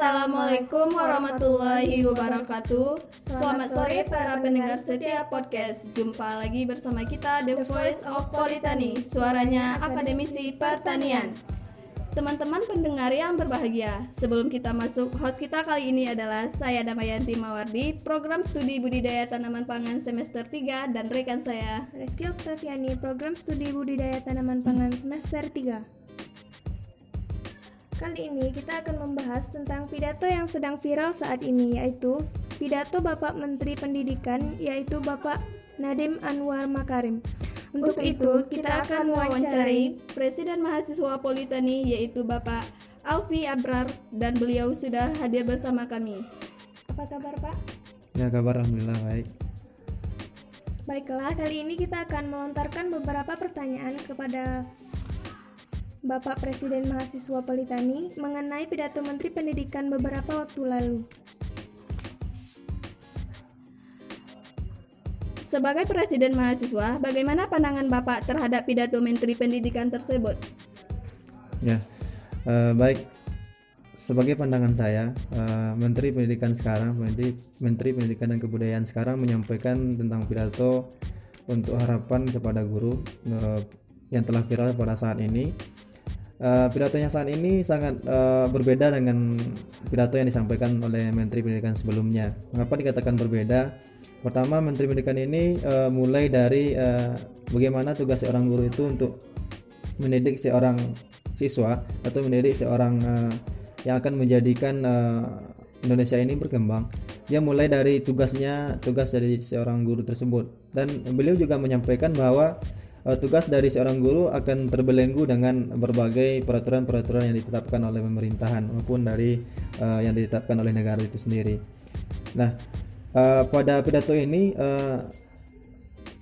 Assalamualaikum warahmatullahi wabarakatuh. Selamat sore para pendengar setiap podcast. Jumpa lagi bersama kita The Voice of Politani, suaranya akademisi pertanian. Teman-teman pendengar yang berbahagia, sebelum kita masuk, host kita kali ini adalah saya Damayanti Mawardi, program studi budidaya tanaman pangan semester 3 dan rekan saya Reski Oktaviani, program studi budidaya tanaman pangan semester 3. Kali ini kita akan membahas tentang pidato yang sedang viral saat ini yaitu pidato Bapak Menteri Pendidikan yaitu Bapak Nadiem Anwar Makarim. Untuk, itu, kita akan mewawancari Presiden Mahasiswa Politani yaitu Bapak Alfi Abrar dan beliau sudah hadir bersama kami. Apa kabar Pak? Ya kabar Alhamdulillah baik. Baiklah, kali ini kita akan melontarkan beberapa pertanyaan kepada Bapak Presiden Mahasiswa Politani mengenai pidato Menteri Pendidikan beberapa waktu lalu. Sebagai Presiden Mahasiswa, bagaimana pandangan Bapak terhadap pidato Menteri Pendidikan tersebut? Ya, uh, baik. Sebagai pandangan saya, uh, Menteri Pendidikan sekarang, Menteri, Pendidikan dan Kebudayaan sekarang menyampaikan tentang pidato untuk harapan kepada guru uh, yang telah viral pada saat ini uh, pidatonya saat ini sangat uh, berbeda dengan pidato yang disampaikan oleh Menteri Pendidikan sebelumnya. Mengapa dikatakan berbeda? Pertama, Menteri Pendidikan ini uh, mulai dari uh, bagaimana tugas seorang guru itu untuk mendidik seorang siswa atau mendidik seorang uh, yang akan menjadikan uh, Indonesia ini berkembang. Dia mulai dari tugasnya, tugas dari seorang guru tersebut. Dan beliau juga menyampaikan bahwa uh, tugas dari seorang guru akan terbelenggu dengan berbagai peraturan-peraturan yang ditetapkan oleh pemerintahan maupun dari uh, yang ditetapkan oleh negara itu sendiri. Nah, uh, pada pidato ini uh,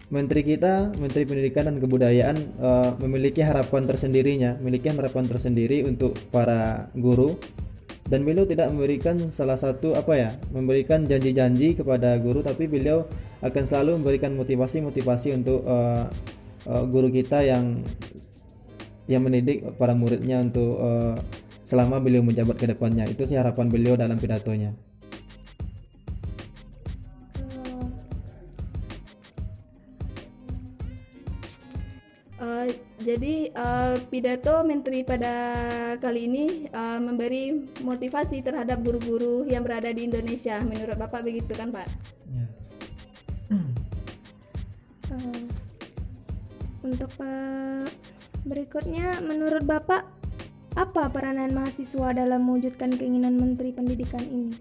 Menteri kita, Menteri Pendidikan dan Kebudayaan uh, memiliki harapan tersendirinya, memiliki harapan tersendiri untuk para guru dan beliau tidak memberikan salah satu apa ya, memberikan janji-janji kepada guru tapi beliau akan selalu memberikan motivasi-motivasi untuk uh, uh, guru kita yang yang mendidik para muridnya untuk uh, selama beliau menjabat ke depannya itu sih harapan beliau dalam pidatonya Uh, jadi uh, pidato menteri pada kali ini uh, memberi motivasi terhadap guru-guru yang berada di Indonesia. Menurut Bapak begitu kan, Pak? Ya. Untuk berikutnya, menurut Bapak, apa peranan mahasiswa dalam mewujudkan keinginan Menteri Pendidikan ini?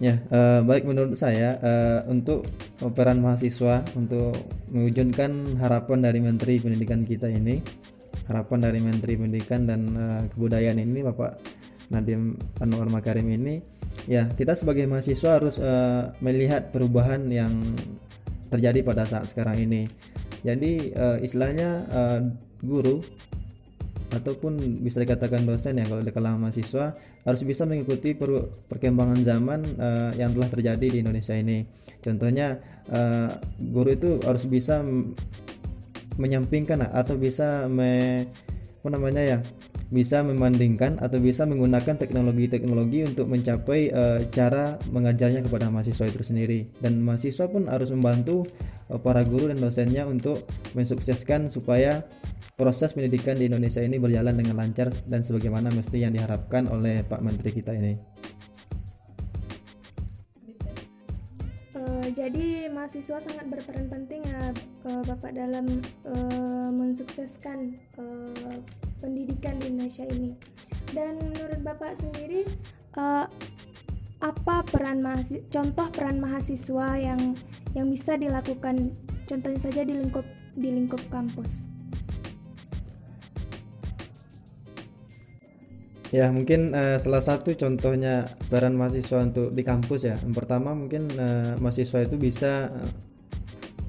Ya, uh, baik menurut saya uh, untuk peran mahasiswa untuk mewujudkan harapan dari Menteri Pendidikan kita ini, harapan dari Menteri Pendidikan dan uh, Kebudayaan ini Bapak Nadiem Anwar Makarim ini, ya kita sebagai mahasiswa harus uh, melihat perubahan yang terjadi pada saat sekarang ini. Jadi uh, istilahnya uh, guru ataupun bisa dikatakan dosen ya kalau di kalangan mahasiswa harus bisa mengikuti per perkembangan zaman uh, yang telah terjadi di Indonesia ini. Contohnya uh, guru itu harus bisa menyampingkan atau bisa me, apa namanya ya bisa membandingkan atau bisa menggunakan teknologi-teknologi untuk mencapai uh, cara mengajarnya kepada mahasiswa itu sendiri dan mahasiswa pun harus membantu uh, para guru dan dosennya untuk mensukseskan supaya proses pendidikan di Indonesia ini berjalan dengan lancar dan sebagaimana mesti yang diharapkan oleh Pak Menteri kita ini. Jadi mahasiswa sangat berperan penting ya uh, Bapak dalam uh, mensukseskan uh, pendidikan di Indonesia ini. Dan menurut Bapak sendiri uh, apa peran mahasiswa, contoh peran mahasiswa yang yang bisa dilakukan contohnya saja di lingkup di lingkup kampus. Ya mungkin uh, salah satu contohnya peran mahasiswa untuk di kampus ya. Yang pertama mungkin uh, mahasiswa itu bisa uh,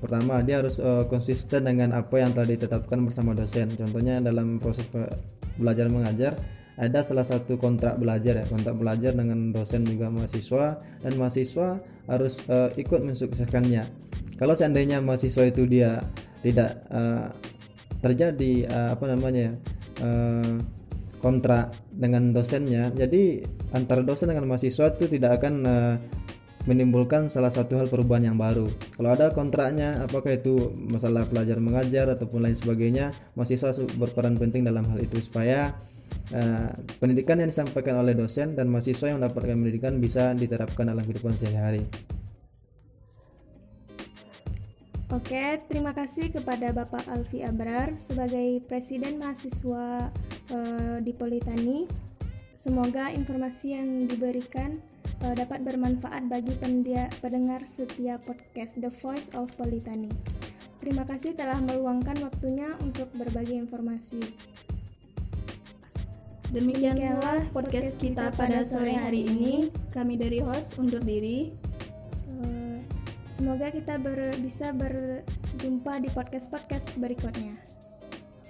pertama dia harus uh, konsisten dengan apa yang telah ditetapkan bersama dosen. Contohnya dalam proses belajar mengajar ada salah satu kontrak belajar ya. Kontrak belajar dengan dosen juga mahasiswa dan mahasiswa harus uh, ikut mensukseskannya. Kalau seandainya mahasiswa itu dia tidak uh, terjadi uh, apa namanya uh, kontrak dengan dosennya jadi antara dosen dengan mahasiswa itu tidak akan uh, menimbulkan salah satu hal perubahan yang baru. Kalau ada kontraknya, apakah itu masalah pelajar mengajar ataupun lain sebagainya, mahasiswa berperan penting dalam hal itu supaya uh, pendidikan yang disampaikan oleh dosen dan mahasiswa yang mendapatkan pendidikan bisa diterapkan dalam kehidupan sehari-hari. Oke, terima kasih kepada Bapak Alfi Abrar sebagai Presiden Mahasiswa uh, di Politani. Semoga informasi yang diberikan uh, dapat bermanfaat bagi pendia, pendengar setiap podcast The Voice of Politani. Terima kasih telah meluangkan waktunya untuk berbagi informasi. Demikianlah podcast kita pada sore hari ini. Kami dari host undur diri. Semoga kita ber, bisa berjumpa di podcast-podcast berikutnya.